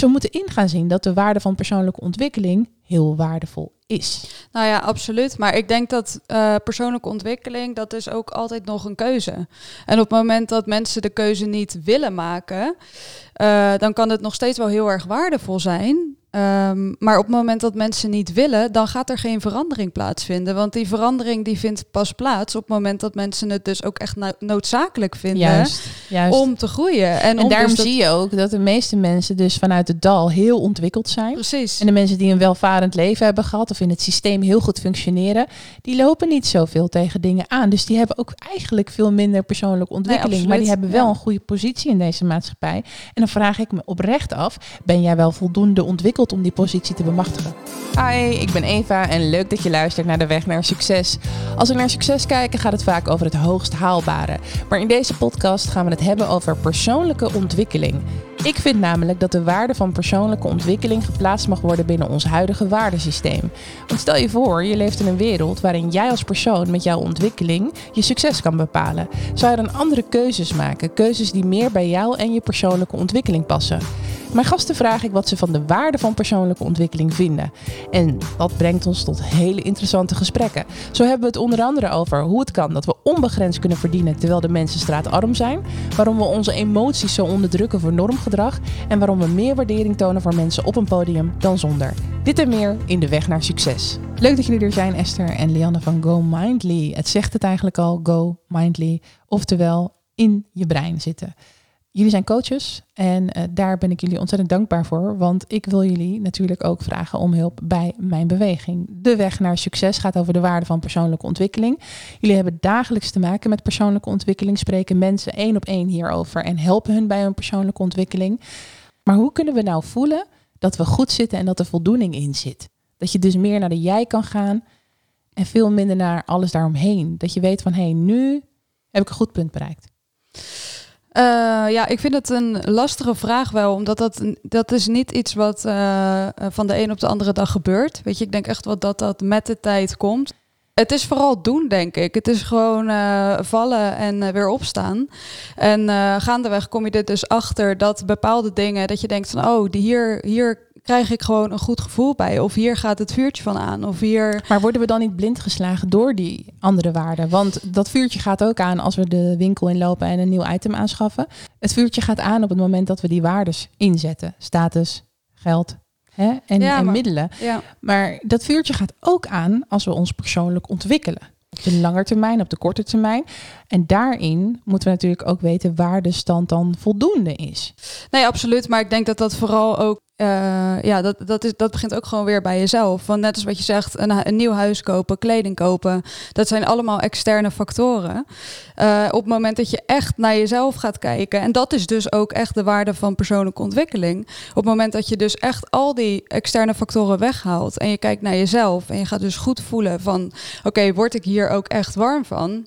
We moeten in gaan zien dat de waarde van persoonlijke ontwikkeling heel waardevol is. Nou ja, absoluut. Maar ik denk dat uh, persoonlijke ontwikkeling, dat is ook altijd nog een keuze. En op het moment dat mensen de keuze niet willen maken, uh, dan kan het nog steeds wel heel erg waardevol zijn. Um, maar op het moment dat mensen niet willen, dan gaat er geen verandering plaatsvinden. Want die verandering die vindt pas plaats op het moment dat mensen het dus ook echt noodzakelijk vinden juist, juist. om te groeien. En, en daarom dus zie je ook dat de meeste mensen dus vanuit het dal heel ontwikkeld zijn. Precies. En de mensen die een welvarend leven hebben gehad of in het systeem heel goed functioneren, die lopen niet zoveel tegen dingen aan. Dus die hebben ook eigenlijk veel minder persoonlijke ontwikkeling. Nee, maar die hebben wel een goede positie in deze maatschappij. En dan vraag ik me oprecht af, ben jij wel voldoende ontwikkeld? Om die positie te bemachtigen. Hi, ik ben Eva en leuk dat je luistert naar de weg naar succes. Als we naar succes kijken, gaat het vaak over het hoogst haalbare. Maar in deze podcast gaan we het hebben over persoonlijke ontwikkeling. Ik vind namelijk dat de waarde van persoonlijke ontwikkeling geplaatst mag worden binnen ons huidige waardesysteem. Want stel je voor, je leeft in een wereld waarin jij als persoon met jouw ontwikkeling je succes kan bepalen. Zou je dan andere keuzes maken? Keuzes die meer bij jou en je persoonlijke ontwikkeling passen? Mijn gasten vraag ik wat ze van de waarde van persoonlijke ontwikkeling vinden. En dat brengt ons tot hele interessante gesprekken. Zo hebben we het onder andere over hoe het kan dat we onbegrensd kunnen verdienen terwijl de mensen straatarm zijn. Waarom we onze emoties zo onderdrukken voor normgedrag. En waarom we meer waardering tonen voor mensen op een podium dan zonder. Dit en meer in de weg naar succes. Leuk dat jullie er zijn, Esther en Lianne van Go Mindly. Het zegt het eigenlijk al, Go Mindly. Oftewel in je brein zitten. Jullie zijn coaches en uh, daar ben ik jullie ontzettend dankbaar voor. Want ik wil jullie natuurlijk ook vragen om hulp bij mijn beweging. De weg naar succes gaat over de waarde van persoonlijke ontwikkeling. Jullie hebben dagelijks te maken met persoonlijke ontwikkeling, spreken mensen één op één hierover en helpen hun bij hun persoonlijke ontwikkeling. Maar hoe kunnen we nou voelen dat we goed zitten en dat er voldoening in zit? Dat je dus meer naar de jij kan gaan en veel minder naar alles daaromheen. Dat je weet van hé, hey, nu heb ik een goed punt bereikt. Uh, ja, ik vind het een lastige vraag wel, omdat dat, dat is niet iets wat uh, van de een op de andere dag gebeurt. Weet je, ik denk echt wel dat dat met de tijd komt. Het is vooral doen, denk ik. Het is gewoon vallen en weer opstaan. En gaandeweg kom je er dus achter dat bepaalde dingen, dat je denkt van, oh, die hier, hier krijg ik gewoon een goed gevoel bij. Of hier gaat het vuurtje van aan. Of hier... Maar worden we dan niet blind geslagen door die andere waarden? Want dat vuurtje gaat ook aan als we de winkel inlopen en een nieuw item aanschaffen. Het vuurtje gaat aan op het moment dat we die waardes inzetten. Status, geld, Hè? En, en middelen. Ja. Maar dat vuurtje gaat ook aan als we ons persoonlijk ontwikkelen. Op de lange termijn, op de korte termijn. En daarin moeten we natuurlijk ook weten waar de stand dan voldoende is. Nee, absoluut. Maar ik denk dat dat vooral ook uh, ja, dat, dat, is, dat begint ook gewoon weer bij jezelf. Want net als wat je zegt, een, nieuw huis kopen, kleding kopen, dat zijn allemaal externe factoren. Uh, op het moment dat je echt naar jezelf gaat kijken, en dat is dus ook echt de waarde van persoonlijke ontwikkeling. Op het moment dat je dus echt al die externe factoren weghaalt en je kijkt naar jezelf en je gaat dus goed voelen van, oké, word ik hier ook echt warm van?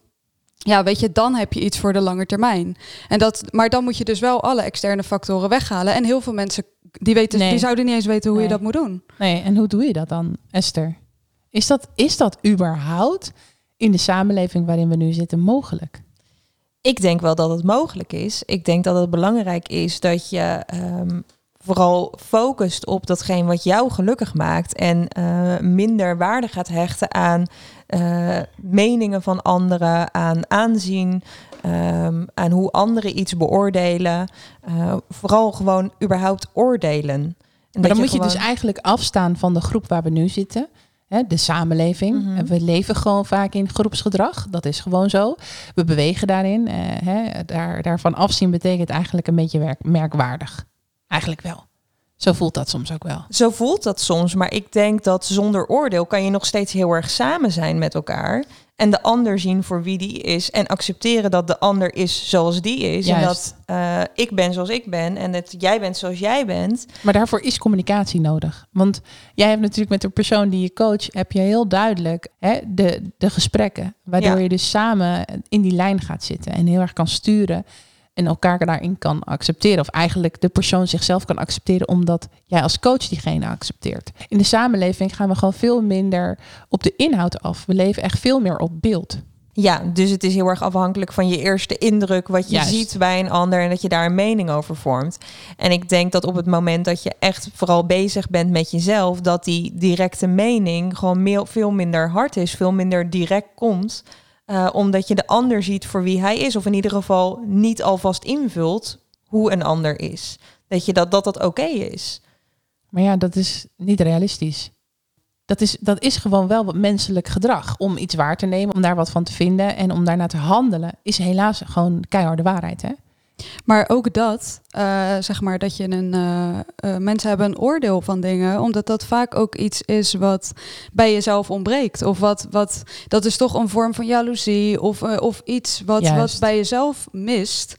Ja, weet je, dan heb je iets voor de lange termijn. En dat, maar dan moet je dus wel alle externe factoren weghalen. En heel veel mensen die, weten, die zouden niet eens weten hoe je dat moet doen. Nee, en hoe doe je dat dan, Esther? Is dat, is dat überhaupt in de samenleving waarin we nu zitten mogelijk? Ik denk wel dat het mogelijk is. Ik denk dat het belangrijk is dat je um, vooral focust op datgene wat jou gelukkig maakt en uh, minder waarde gaat hechten aan uh, meningen van anderen, aan aanzien, um, aan hoe anderen iets beoordelen. Uh, vooral gewoon überhaupt oordelen. En maar dan moet je dus eigenlijk afstaan van de groep waar we nu zitten. Hè, de samenleving. Mm -hmm. We leven gewoon vaak in groepsgedrag. Dat is gewoon zo. We bewegen daarin. Uh, hè, daar, daarvan afzien betekent eigenlijk een beetje werk, merkwaardig. Eigenlijk wel. Zo voelt dat soms ook wel. Zo voelt dat soms, maar ik denk dat zonder oordeel kan je nog steeds heel erg samen zijn met elkaar. En de ander zien voor wie die is. En accepteren dat de ander is zoals die is. Juist. En dat uh, ik ben zoals ik ben. En dat jij bent zoals jij bent. Maar daarvoor is communicatie nodig. Want jij hebt natuurlijk met de persoon die je coach... heb je heel duidelijk hè, de, de gesprekken. Waardoor ja. je dus samen in die lijn gaat zitten. En heel erg kan sturen en elkaar daarin kan accepteren. Of eigenlijk de persoon zichzelf kan accepteren omdat jij als coach diegene accepteert. In de samenleving gaan we gewoon veel minder op de inhoud af. We leven echt veel meer op beeld. Ja, dus het is heel erg afhankelijk van je eerste indruk, wat je ziet bij een ander en dat je daar een mening over vormt. En ik denk dat op het moment dat je echt vooral bezig bent met jezelf, dat die directe mening gewoon veel minder hard is, veel minder direct komt. Uh, omdat je de ander ziet voor wie hij is, of in ieder geval niet alvast invult hoe een ander is. Dat je dat dat, dat oké is. Maar ja, dat is niet realistisch. Dat is, dat is gewoon wel wat menselijk gedrag. Om iets waar te nemen, om daar wat van te vinden en om daarna te handelen, is helaas gewoon keiharde waarheid. Hè? Maar ook dat, uh, zeg maar, dat je een. Uh, uh, mensen hebben een oordeel van dingen, omdat dat vaak ook iets is wat bij jezelf ontbreekt. Of wat, wat dat is toch een vorm van jaloezie of, of iets wat, wat bij jezelf mist.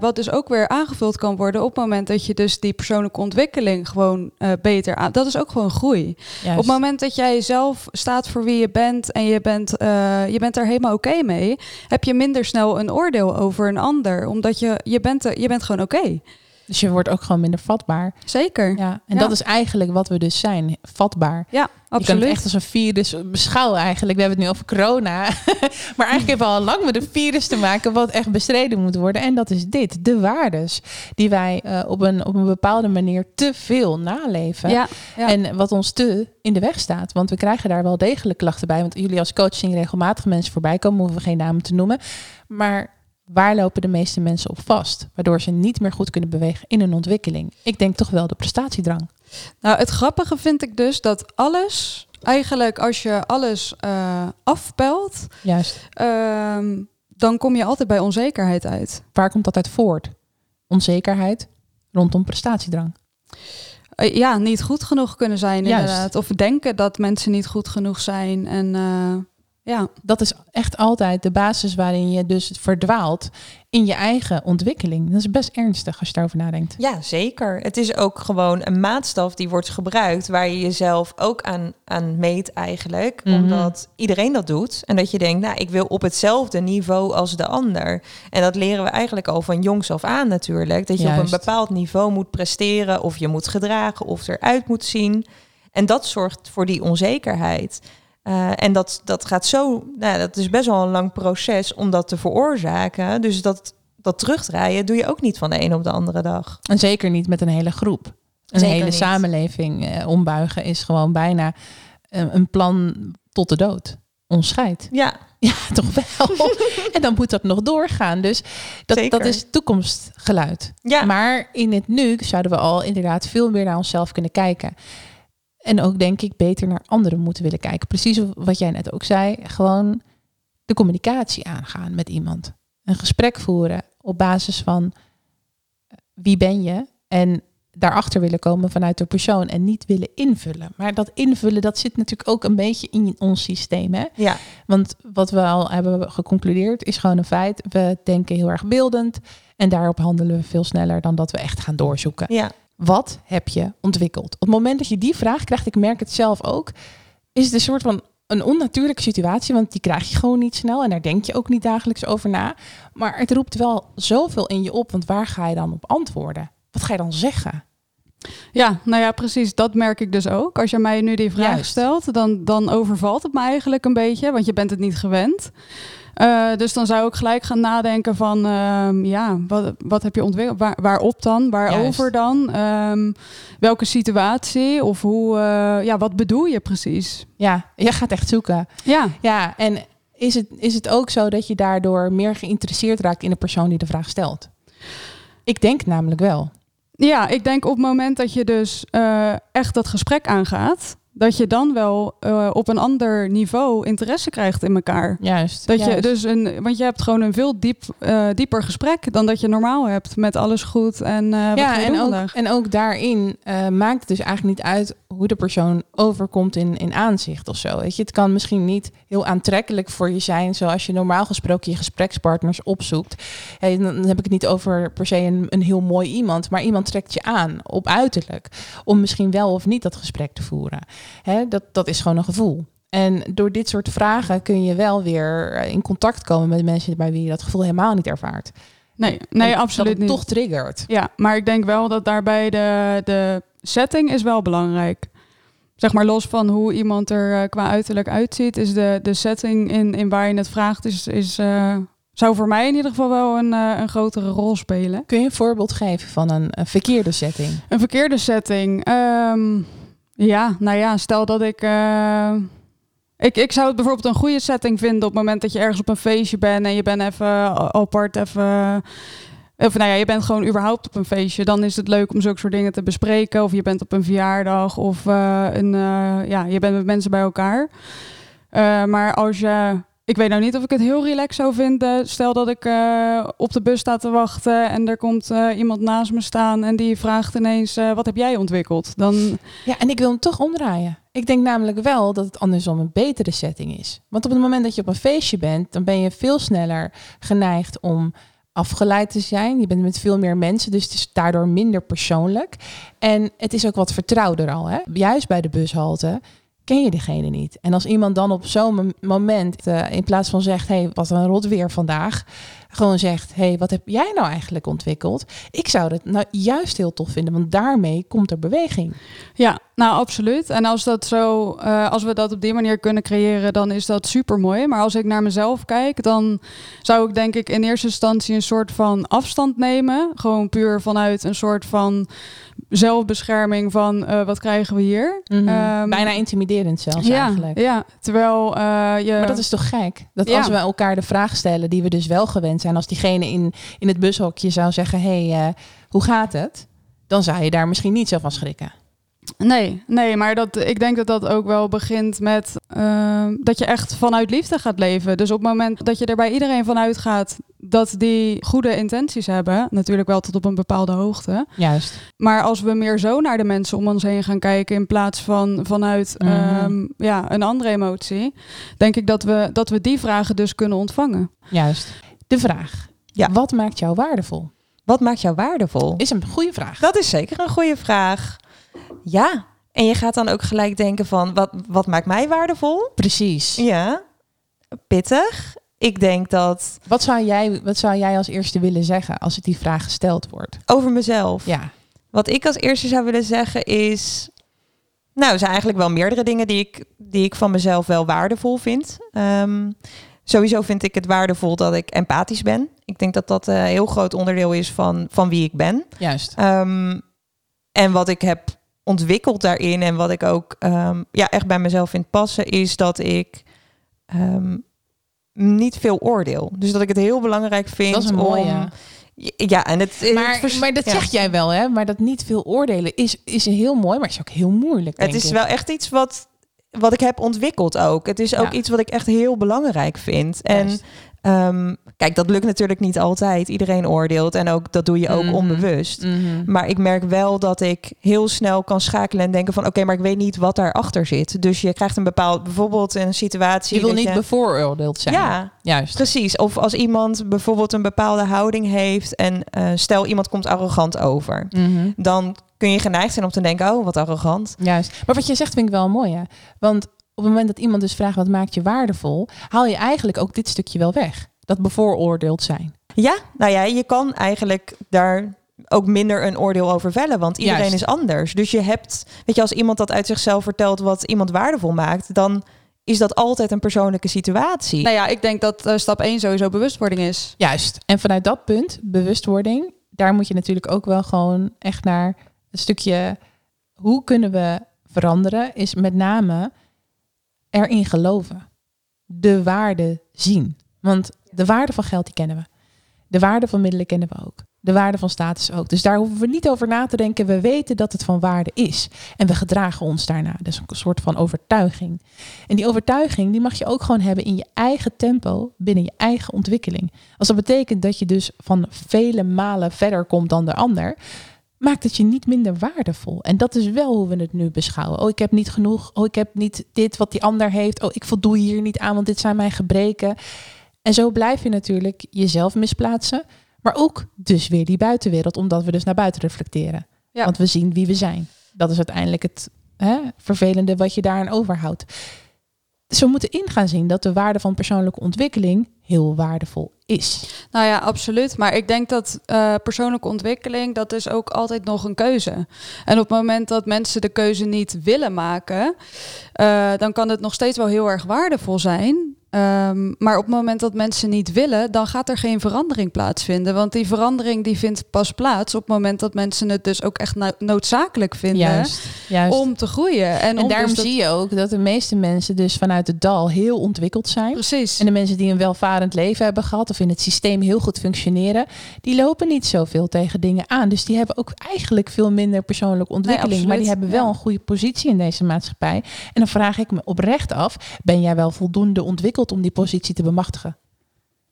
Wat dus ook weer aangevuld kan worden op het moment dat je dus die persoonlijke ontwikkeling gewoon beter aan. Dat is ook gewoon groei. Op het moment dat jij zelf staat voor wie je bent en je bent, je bent er helemaal oké mee, heb je minder snel een oordeel over een ander. Omdat je, je, bent, je bent gewoon oké. Dus je wordt ook gewoon minder vatbaar. Zeker. Ja, en dat is eigenlijk wat we dus zijn, vatbaar. Ja, absoluut. Je kan het echt als een virus beschouwen eigenlijk. We hebben het nu over corona. maar eigenlijk hebben we al lang met een virus te maken wat echt bestreden moet worden. En dat is dit, de waardes die wij uh, op, een, op een bepaalde manier te veel naleven. Ja, ja. En wat ons te in de weg staat. Want we krijgen daar wel degelijk klachten bij. Want jullie als coach zien regelmatig mensen voorbij komen, hoeven we geen namen te noemen. Maar waar lopen de meeste mensen op vast? Waardoor ze niet meer goed kunnen bewegen in hun ontwikkeling. Ik denk toch wel de prestatiedrang. Nou, het grappige vind ik dus dat alles, eigenlijk als je alles uh, afpelt, Juist. Ehm, dan kom je altijd bij onzekerheid uit. Waar komt dat uit voort? Onzekerheid rondom prestatiedrang. Uh, ja, niet goed genoeg kunnen zijn Juist. inderdaad. Of denken dat mensen niet goed genoeg zijn. En uh, ja, dat is echt altijd de basis waarin je dus verdwaalt in je eigen ontwikkeling. Dat is best ernstig als je daarover nadenkt. Ja, zeker. Het is ook gewoon een maatstaf die wordt gebruikt waar je jezelf ook aan, aan meet eigenlijk. Mhm. Omdat iedereen dat doet. En dat je denkt, nou, ik wil op hetzelfde niveau als de ander. En dat leren we eigenlijk al van jongs af aan natuurlijk. Dat je op een bepaald niveau moet presteren of je moet gedragen of eruit moet zien. En dat zorgt voor die onzekerheid. Uh, en dat, dat gaat zo, nou, dat is best wel een lang proces om dat te veroorzaken. Dus dat, dat terugdraaien doe je ook niet van de een op de andere dag. En zeker niet met een hele groep. Een hele samenleving eh, ombuigen is gewoon bijna uh, een plan tot de dood. Onscheid. Ja. Ja, toch wel. en dan moet dat nog doorgaan. Dus dat, dat is toekomstgeluid. Ja. Maar in het nu zouden we al inderdaad veel meer naar onszelf kunnen kijken. En ook denk ik beter naar anderen moeten willen kijken. Precies wat jij net ook zei. Gewoon de communicatie aangaan met iemand. Een gesprek voeren op basis van eh, wie ben je? En daarachter willen komen vanuit de persoon en niet willen invullen. Maar dat invullen, dat zit natuurlijk ook een beetje in ons systeem. Hè? Ja. Want wat we al hebben geconcludeerd is gewoon een feit. We denken heel erg beeldend en daarop handelen we veel sneller dan dat we echt gaan doorzoeken. Ja. Wat heb je ontwikkeld? Op het moment dat je die vraag krijgt, ik merk het zelf ook, is het een soort van een onnatuurlijke situatie, want die krijg je gewoon niet snel en daar denk je ook niet dagelijks over na. Maar het roept wel zoveel in je op, want waar ga je dan op antwoorden? Wat ga je dan zeggen? Ja, nou ja, precies. Dat merk ik dus ook. Als je mij nu die vraag stelt, dan, dan overvalt het me eigenlijk een beetje, want je bent het niet gewend. Uh, dus dan zou ik gelijk gaan nadenken van, um, ja, wat, wat heb je ontwikkeld? Waar, waarop dan? Waarover dan? Um, welke situatie? Of hoe, uh, ja, wat bedoel je precies? Ja, je gaat echt zoeken. Ja. Ja, en is het, is het ook zo dat je daardoor meer geïnteresseerd raakt in de persoon die de vraag stelt? Ik denk namelijk wel. Ja, ik denk op het moment dat je dus uh, echt dat gesprek aangaat, dat je dan wel uh, op een ander niveau interesse krijgt in elkaar. Juist. Dat juist. je dus een, want je hebt gewoon een veel diep, uh, dieper gesprek dan dat je normaal hebt met alles goed en uh, ja, en ook, en ook daarin maakt het dus eigenlijk niet uit hoe de persoon overkomt in, in aanzicht of zo. Weet je, het kan misschien niet heel aantrekkelijk voor je zijn, zoals je normaal gesproken je gesprekspartners opzoekt. Hey, dan heb ik het niet over per se een, een heel mooi iemand, maar iemand trekt je aan op uiterlijk om misschien wel of niet dat gesprek te voeren. Hè, dat, dat is gewoon een gevoel. En door dit soort vragen kun je wel weer eh, in contact komen met mensen bij wie je dat gevoel helemaal niet ervaart. Nee, nee absoluut niet. toch triggert. Ja, maar ik denk wel dat daarbij de, de setting is wel belangrijk. zeg maar los van hoe iemand er qua uiterlijk uitziet, is de, de setting in, in waar je het vraagt, is, is, zou voor mij in ieder geval wel een, een grotere rol spelen. Kun je een voorbeeld geven van een, een verkeerde setting? Een verkeerde setting. Ehm, ja, nou ja, stel dat ik. Ik, ik zou het bijvoorbeeld een goede setting vinden op het moment dat je ergens op een feestje bent en je bent even apart, even. Of nou ja, je bent gewoon überhaupt op een feestje. Dan is het leuk om zulke soort dingen te bespreken. Of je bent op een verjaardag of uh, een, uh, ja, je bent met mensen bij elkaar. Uh, maar als je ik weet nou niet of ik het heel relaxed zou vinden. Stel dat ik uh, op de bus sta te wachten en er komt uh, iemand naast me staan en die vraagt ineens: uh, wat heb jij ontwikkeld? Dan... Ja, en ik wil hem toch omdraaien. Ik denk namelijk wel dat het andersom een betere setting is. Want op het moment dat je op een feestje bent, dan ben je veel sneller geneigd om afgeleid te zijn. Je bent met veel meer mensen, dus het is daardoor minder persoonlijk. En het is ook wat vertrouwder al. Hè? Juist bij de bushalte ken je diegene niet. En als iemand dan op zo'n moment, uh, in plaats van zegt, hey, wat een rot weer vandaag, gewoon zegt, hey, wat heb jij nou eigenlijk ontwikkeld? Ik zou het nou juist heel tof vinden, want daarmee komt er beweging. Ja, nou absoluut. En als dat zo, uh, als we dat op die manier kunnen creëren, dan is dat super mooi. Maar als ik naar mezelf kijk, dan zou ik denk ik in eerste instantie een soort van afstand nemen. Gewoon puur vanuit een soort van zelfbescherming van uh, wat krijgen we hier. Mm -hmm. um, Bijna intimiderend zelfs ja, eigenlijk. Ja, terwijl uh, je... Maar dat is toch gek? Dat ja. als we elkaar de vraag stellen die we dus wel gewend zijn. Als diegene in, in het bushokje zou zeggen, hey, uh, hoe gaat het? Dan zou je daar misschien niet zo van schrikken. Nee, nee, maar dat, ik denk dat dat ook wel begint met uh, dat je echt vanuit liefde gaat leven. Dus op het moment dat je er bij iedereen vanuit gaat dat die goede intenties hebben, natuurlijk wel tot op een bepaalde hoogte. Juist. Maar als we meer zo naar de mensen om ons heen gaan kijken in plaats van vanuit mm -hmm. um, ja, een andere emotie, denk ik dat we, dat we die vragen dus kunnen ontvangen. Juist. De vraag: ja. wat maakt jou waardevol? Wat maakt jou waardevol? Is een goede vraag. Dat is zeker een goede vraag. Ja, en je gaat dan ook gelijk denken van, wat, wat maakt mij waardevol? Precies. Ja, pittig. Ik denk dat... Wat zou, jij, wat zou jij als eerste willen zeggen als het die vraag gesteld wordt? Over mezelf? Ja. Wat ik als eerste zou willen zeggen is... Nou, er zijn eigenlijk wel meerdere dingen die ik, die ik van mezelf wel waardevol vind. Um, sowieso vind ik het waardevol dat ik empathisch ben. Ik denk dat dat een heel groot onderdeel is van, van wie ik ben. Juist. Um, en wat ik heb ontwikkeld daarin en wat ik ook um, ja, echt bij mezelf vind passen, is dat ik um, niet veel oordeel. Dus dat ik het heel belangrijk vind dat is een mooie. om. Ja, en het, maar, het maar dat ja. zeg jij wel, hè? Maar dat niet veel oordelen is, is heel mooi, maar is ook heel moeilijk. Het is ik. wel echt iets wat, wat ik heb ontwikkeld ook. Het is ook Ja. iets wat ik echt heel belangrijk vind. En. Um, kijk, dat lukt natuurlijk niet altijd. Iedereen oordeelt en ook dat doe je ook Mhm. onbewust. Mhm. Maar ik merk wel dat ik heel snel kan schakelen en denken van oké, maar ik weet niet wat daarachter zit. Dus je krijgt een bepaald, bijvoorbeeld een situatie. Je wil niet bevooroordeeld zijn. Ja, Juist. precies. Of als iemand bijvoorbeeld een bepaalde houding heeft en eh, stel iemand komt arrogant over. Mhm. Dan kun je geneigd zijn om te denken, oh wat arrogant. Juist. Maar wat je zegt vind ik wel mooi, hè? Want op het moment dat iemand dus vraagt wat maakt je waardevol, haal je eigenlijk ook dit stukje wel weg. Dat bevooroordeeld zijn. Ja, nou ja, je kan eigenlijk daar ook minder een oordeel over vellen, want iedereen Juist. is anders. Dus je hebt, weet je, als iemand dat uit zichzelf vertelt wat iemand waardevol maakt, dan is dat altijd een persoonlijke situatie. Nou ja, ik denk dat uh, stap 1 sowieso bewustwording is. Juist. En vanuit dat punt, bewustwording, daar moet je natuurlijk ook wel gewoon echt naar een stukje hoe kunnen we veranderen, is met name erin geloven. De waarde zien. Want de waarde van geld die kennen we. De waarde van middelen kennen we ook. De waarde van status ook. Dus daar hoeven we niet over na te denken. We weten dat het van waarde is. En we gedragen ons daarna. Dus een soort van overtuiging. En die overtuiging die mag je ook gewoon hebben in je eigen tempo, binnen je eigen ontwikkeling. Als dat betekent dat je dus van vele malen verder komt dan de ander, maakt het je niet minder waardevol. En dat is wel hoe we het nu beschouwen. Oh, ik heb niet genoeg. Oh, ik heb niet dit wat die ander heeft. Oh, ik voldoe hier niet aan, want dit zijn mijn gebreken. En zo blijf je natuurlijk jezelf misplaatsen. Maar ook dus weer die buitenwereld, omdat we dus naar buiten reflecteren. Ja. Want we zien wie we zijn. Dat is uiteindelijk het hè, vervelende wat je daaraan overhoudt. Dus we moeten in gaan zien dat de waarde van persoonlijke ontwikkeling heel waardevol is. Nou ja, absoluut. Maar ik denk dat uh, persoonlijke ontwikkeling, dat is ook altijd nog een keuze. En op het moment dat mensen de keuze niet willen maken, uh, dan kan het nog steeds wel heel erg waardevol zijn. Um, maar op het moment dat mensen niet willen, dan gaat er geen verandering plaatsvinden. Want die verandering die vindt pas plaats op het moment dat mensen het dus ook echt noodzakelijk vinden juist, juist. om te groeien. En, en daarom dus zie je ook dat de meeste mensen dus vanuit het dal heel ontwikkeld zijn. Precies. En de mensen die een welvarend leven hebben gehad of in het systeem heel goed functioneren, die lopen niet zoveel tegen dingen aan. Dus die hebben ook eigenlijk veel minder persoonlijke ontwikkeling. maar die hebben wel een goede positie in deze maatschappij. En dan vraag ik me oprecht af, ben jij wel voldoende ontwikkeld? Om die positie te bemachtigen.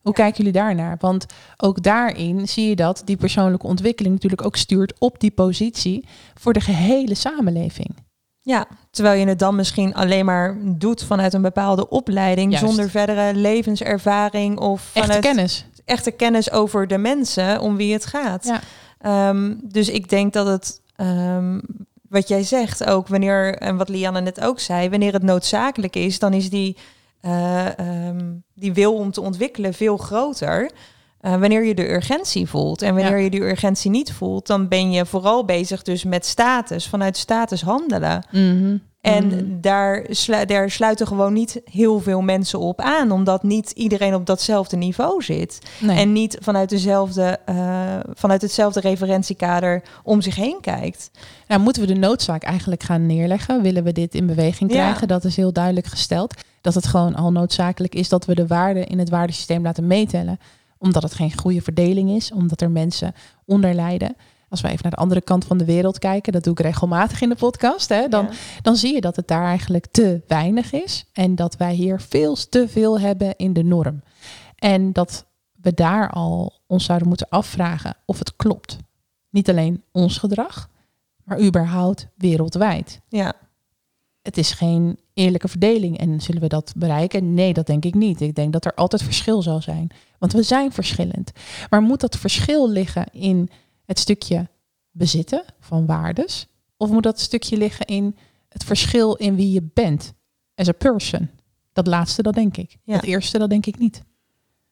Hoe kijken jullie daarnaar? Want ook daarin zie je dat die persoonlijke ontwikkeling natuurlijk ook stuurt op die positie voor de gehele samenleving. Ja, terwijl je het dan misschien alleen maar doet vanuit een bepaalde opleiding, zonder verdere levenservaring of vanuit echte kennis. Echte kennis over de mensen om wie het gaat. Ja. Ehm, dus ik denk dat het, um, wat jij zegt ook, wanneer, en wat Lianne net ook zei, wanneer het noodzakelijk is, dan is die um, die wil om te ontwikkelen veel groter. Uh, wanneer je de urgentie voelt. En wanneer je die urgentie niet voelt, dan ben je vooral bezig dus met status, vanuit status handelen. Mm En mhm. daar, slu daar sluiten gewoon niet heel veel mensen op aan, omdat niet iedereen op datzelfde niveau zit. En niet vanuit, dezelfde, uh, vanuit hetzelfde referentiekader om zich heen kijkt. Nou, moeten we de noodzaak eigenlijk gaan neerleggen? Willen we dit in beweging krijgen? Dat is heel duidelijk gesteld dat het gewoon al noodzakelijk is dat we de waarde in het waardesysteem laten meetellen. Omdat het geen goede verdeling is, omdat er mensen onder lijden. Als we even naar de andere kant van de wereld kijken, dat doe ik regelmatig in de podcast, hè, dan, dan zie je dat het daar eigenlijk te weinig is. En dat wij hier veel te veel hebben in de norm. En dat we daar al ons zouden moeten afvragen of het klopt. Niet alleen ons gedrag, maar überhaupt wereldwijd. Ja. Het is geen eerlijke verdeling. En zullen we dat bereiken? Nee, dat denk ik niet. Ik denk dat er altijd verschil zal zijn. Want we zijn verschillend. Maar moet dat verschil liggen in het stukje bezitten van waardes? Of moet dat stukje liggen in het verschil in wie je bent as a person? Dat laatste, dat denk ik. Ja. Dat eerste, dat denk ik niet.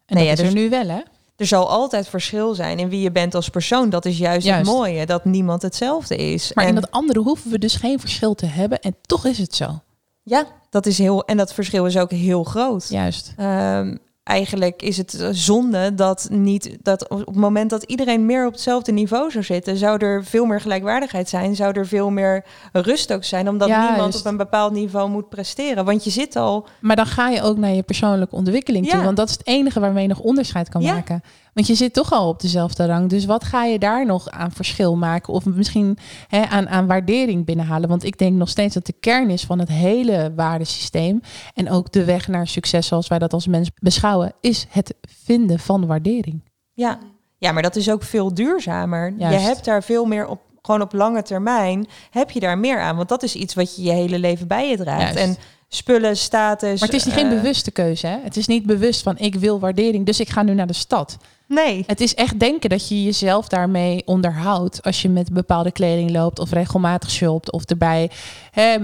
En nee, dat is er dus nu wel, hè? Er zal altijd verschil zijn in wie je bent als persoon. Dat is juist, juist. het mooie, dat niemand hetzelfde is. Maar in dat andere hoeven we dus geen verschil te hebben. En toch is het zo. Ja, dat is heel. En dat verschil is ook heel groot. Juist. Um, eigenlijk is het zonde dat niet dat op het moment dat iedereen meer op hetzelfde niveau zou zitten, zou er veel meer gelijkwaardigheid zijn, zou er veel meer rust ook zijn, omdat niemand op een bepaald niveau moet presteren. Want je zit al. Maar dan ga je ook naar je persoonlijke ontwikkeling toe, want dat is het enige waarmee je nog onderscheid kan maken. Want je zit toch al op dezelfde rang. Dus wat ga je daar nog aan verschil maken? Of misschien hè, aan, aan waardering binnenhalen? Want ik denk nog steeds dat de kern is van het hele waardesysteem. En ook de weg naar succes, zoals wij dat als mens beschouwen, is het vinden van waardering. Ja, ja maar dat is ook veel duurzamer. Je hebt daar veel meer op gewoon op lange termijn heb je daar meer aan. Want dat is iets wat je je hele leven bij je draagt. En spullen, status. Maar het is niet geen eh, bewuste keuze. Hè? Het is niet bewust van ik wil waardering, dus ik ga nu naar de stad. Nee. Het is echt denken dat je jezelf daarmee onderhoudt als je met bepaalde kleding loopt of regelmatig shopt of erbij hè,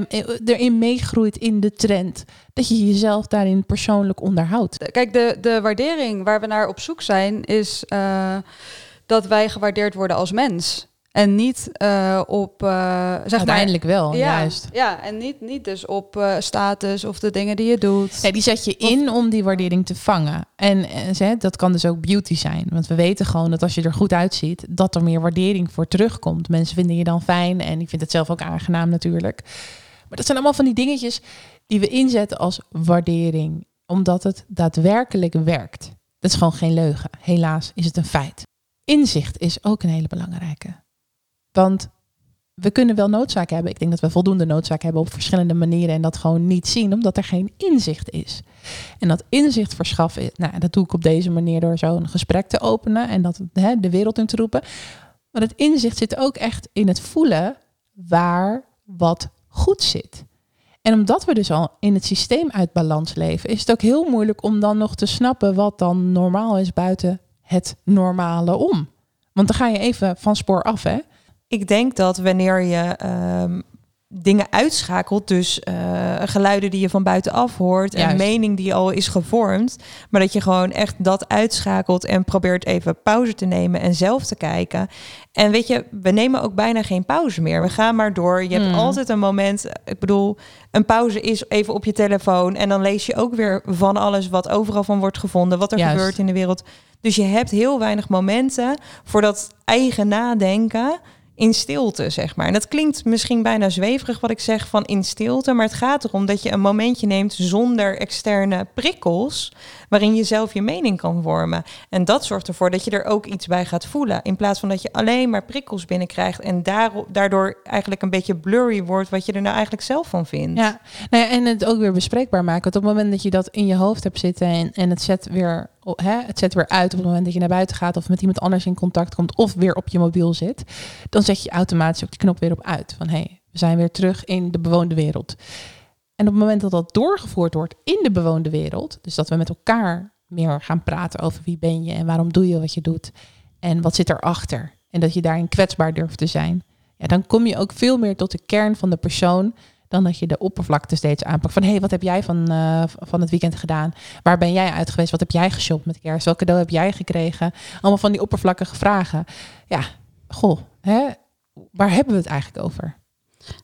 erin meegroeit in de trend. Dat je jezelf daarin persoonlijk onderhoudt. Kijk, de, de waardering waar we naar op zoek zijn is uh, dat wij gewaardeerd worden als mens. En niet uh, op. Uh, zeg Uiteindelijk wel, ja, juist. Ja, en niet, niet dus op uh, status of de dingen die je doet. Nee, die zet je in om die waardering te vangen. En, en dat kan dus ook beauty zijn. Want we weten gewoon dat als je er goed uitziet, dat er meer waardering voor terugkomt. Mensen vinden je dan fijn en ik vind het zelf ook aangenaam natuurlijk. Maar dat zijn allemaal van die dingetjes die we inzetten als waardering, omdat het daadwerkelijk werkt. Dat is gewoon geen leugen. Helaas is het een feit. Inzicht is ook een hele belangrijke. Want we kunnen wel noodzaak hebben. Ik denk dat we voldoende noodzaak hebben op verschillende manieren en dat gewoon niet zien, omdat er geen inzicht is. En dat inzicht verschaffen, nou, dat doe ik op deze manier door zo'n gesprek te openen en dat hè, de wereld in te roepen. Maar het inzicht zit ook echt in het voelen waar wat goed zit. En omdat we dus al in het systeem uit balans leven, is het ook heel moeilijk om dan nog te snappen wat dan normaal is buiten het normale om. Want dan ga je even van spoor af, hè? Ik denk dat wanneer je um, dingen uitschakelt. Dus uh, geluiden die je van buitenaf hoort. En mening die al is gevormd. Maar dat je gewoon echt dat uitschakelt en probeert even pauze te nemen en zelf te kijken. En weet je, we nemen ook bijna geen pauze meer. We gaan maar door. Je hebt hmm. altijd een moment. Ik bedoel, een pauze is even op je telefoon. En dan lees je ook weer van alles wat overal van wordt gevonden. Wat er gebeurt in de wereld. Dus je hebt heel weinig momenten voor dat eigen nadenken in stilte, zeg maar. En dat klinkt misschien bijna zweverig wat ik zeg van in stilte, maar het gaat erom dat je een momentje neemt zonder externe prikkels, waarin je zelf je mening kan vormen. En dat zorgt ervoor dat je er ook iets bij gaat voelen, in plaats van dat je alleen maar prikkels binnenkrijgt en daardoor eigenlijk een beetje blurry wordt wat je er nou eigenlijk zelf van vindt. Ja, nou ja en het ook weer bespreekbaar maken. Want op het moment dat je dat in je hoofd hebt zitten en, en het zet weer het zet weer uit op het moment dat je naar buiten gaat of met iemand anders in contact komt of weer op je mobiel zit, dan zet je automatisch ook die knop weer op uit. Van hé, hey, we zijn weer terug in de bewoonde wereld. En op het moment dat dat doorgevoerd wordt in de bewoonde wereld, dus dat we met elkaar meer gaan praten over wie ben je en waarom doe je wat je doet en wat zit erachter en dat je daarin kwetsbaar durft te zijn, ja, dan kom je ook veel meer tot de kern van de persoon dan dat je de oppervlakte steeds aanpakt. Van hé, hey, wat heb jij van, uh, van het weekend gedaan? Waar ben jij uit geweest? Wat heb jij geshopt met kerst? Welk cadeau heb jij gekregen? Allemaal van die oppervlakkige vragen. Ja, goh, hè? waar hebben we het eigenlijk over?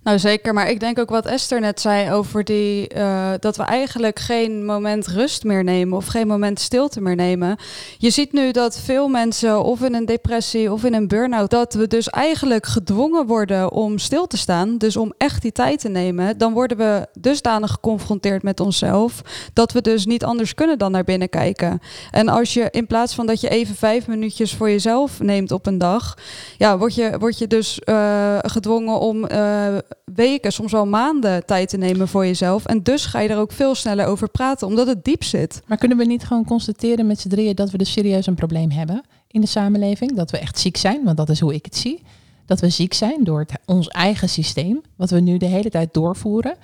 Nou zeker, maar ik denk ook wat Esther net zei over die uh, dat we eigenlijk geen moment rust meer nemen of geen moment stilte meer nemen. Je ziet nu dat veel mensen of in een depressie of in een burn-out, dat we dus eigenlijk gedwongen worden om stil te staan, dus om echt die tijd te nemen. Dan worden we dusdanig geconfronteerd met onszelf dat we dus niet anders kunnen dan naar binnen kijken. En als je in plaats van dat je even vijf minuutjes voor jezelf neemt op een dag, ja, word je, word je dus uh, gedwongen om eh, weken, soms wel maanden tijd te nemen voor jezelf. En dus ga je er ook veel sneller over praten, omdat het diep zit. Maar kunnen we niet gewoon constateren met z'n drieën dat we dus serieus een probleem hebben in de samenleving? Dat we echt ziek zijn, want dat is hoe ik het zie. Dat we ziek zijn door het, ons eigen systeem, wat we nu de hele tijd doorvoeren,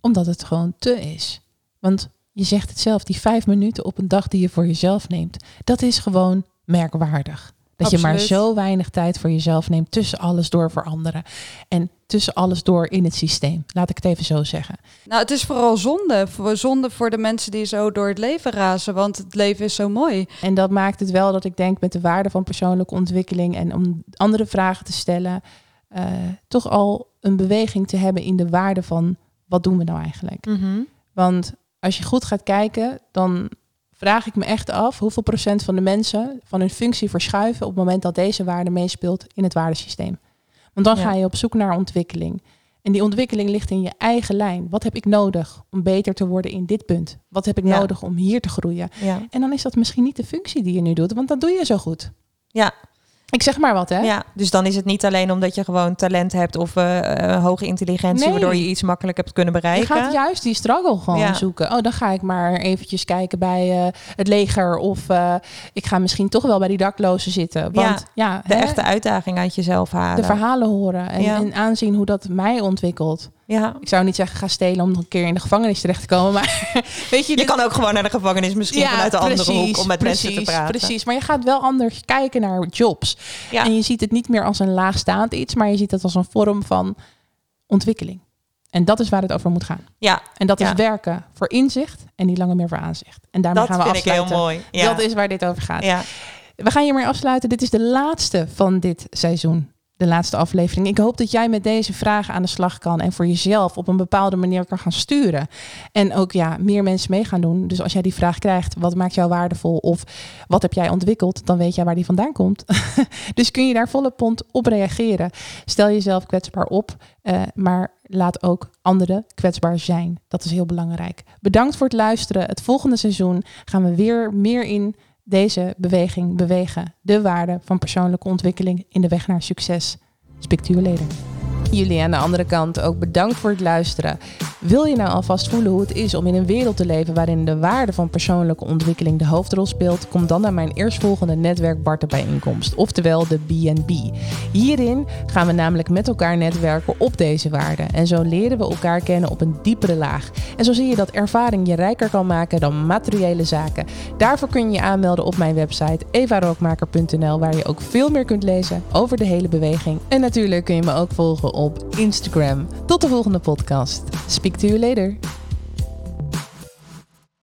omdat het gewoon te is. Want je zegt het zelf, die vijf minuten op een dag die je voor jezelf neemt, dat is gewoon merkwaardig. Dat je maar zo weinig tijd voor jezelf neemt tussen alles door voor anderen. En tussen alles door in het systeem. Laat ik het even zo zeggen. Nou, het is vooral zonde. Zonde voor de mensen die zo door het leven razen. Want het leven is zo mooi. En dat maakt het wel dat ik denk met de waarde van persoonlijke ontwikkeling en om andere vragen te stellen, uh, toch al een beweging te hebben in de waarde van wat doen we nou eigenlijk? Mhm. Want als je goed gaat kijken, dan vraag ik me echt af hoeveel procent van de mensen van hun functie verschuiven op het moment dat deze waarde meespeelt in het waardesysteem. Want dan ga je op zoek naar ontwikkeling. En die ontwikkeling ligt in je eigen lijn. Wat heb ik nodig om beter te worden in dit punt? Wat heb ik nodig om hier te groeien? En dan is dat misschien niet de functie die je nu doet, want dat doe je zo goed. Ja, ik zeg maar wat, hè? Ja, dus dan is het niet alleen omdat je gewoon talent hebt of uh, hoge intelligentie, waardoor je iets makkelijk hebt kunnen bereiken. Je gaat juist die struggle gewoon zoeken. Oh, dan ga ik maar eventjes kijken bij uh, het leger of ik ga misschien toch wel bij die daklozen zitten. Want ja, de echte uitdaging uit jezelf halen. De verhalen horen en, en aanzien hoe dat mij ontwikkelt. Ja. Ik zou niet zeggen ga stelen om nog een keer in de gevangenis terecht te komen. Maar weet je, je kan ook gewoon naar de gevangenis misschien vanuit de andere hoek om met mensen te praten. Precies, maar je gaat wel anders kijken naar jobs. Ja. En je ziet het niet meer als een laagstaand iets, maar je ziet het als een vorm van ontwikkeling. En dat is waar het over moet gaan. Ja. En dat is werken voor inzicht en niet langer meer voor aanzicht. En daarmee gaan we afsluiten. Ik heel mooi. Ja. Dat is waar dit over gaat. Ja. We gaan hiermee afsluiten. Dit is de laatste van dit seizoen de laatste aflevering. Ik hoop dat jij met deze vragen aan de slag kan en voor jezelf op een bepaalde manier kan gaan sturen. En ook ja, meer mensen mee gaan doen. Dus als jij die vraag krijgt, wat maakt jou waardevol of wat heb jij ontwikkeld, dan weet jij waar die vandaan komt. dus kun je daar volle pond op reageren. Stel jezelf kwetsbaar op, uh, maar laat ook anderen kwetsbaar zijn. Dat is heel belangrijk. Bedankt voor het luisteren. Het volgende seizoen gaan we weer meer in deze beweging bewegen. De waarde van persoonlijke ontwikkeling in de weg naar succes. Spreek Jullie aan de andere kant ook bedankt voor het luisteren. Wil je nou alvast voelen hoe het is om in een wereld te leven waarin de waarde van persoonlijke ontwikkeling de hoofdrol speelt? Kom dan naar mijn eerstvolgende netwerk Barten bijeenkomst, oftewel de BNB. Hierin gaan we namelijk met elkaar netwerken op deze waarden en zo leren we elkaar kennen op een diepere laag. En zo zie je dat ervaring je rijker kan maken dan materiële zaken. Daarvoor kun je je aanmelden op mijn website evarookmaker.nl waar je ook veel meer kunt lezen over de hele beweging. En natuurlijk kun je me ook volgen op Instagram. Tot de volgende podcast. Speak to you later.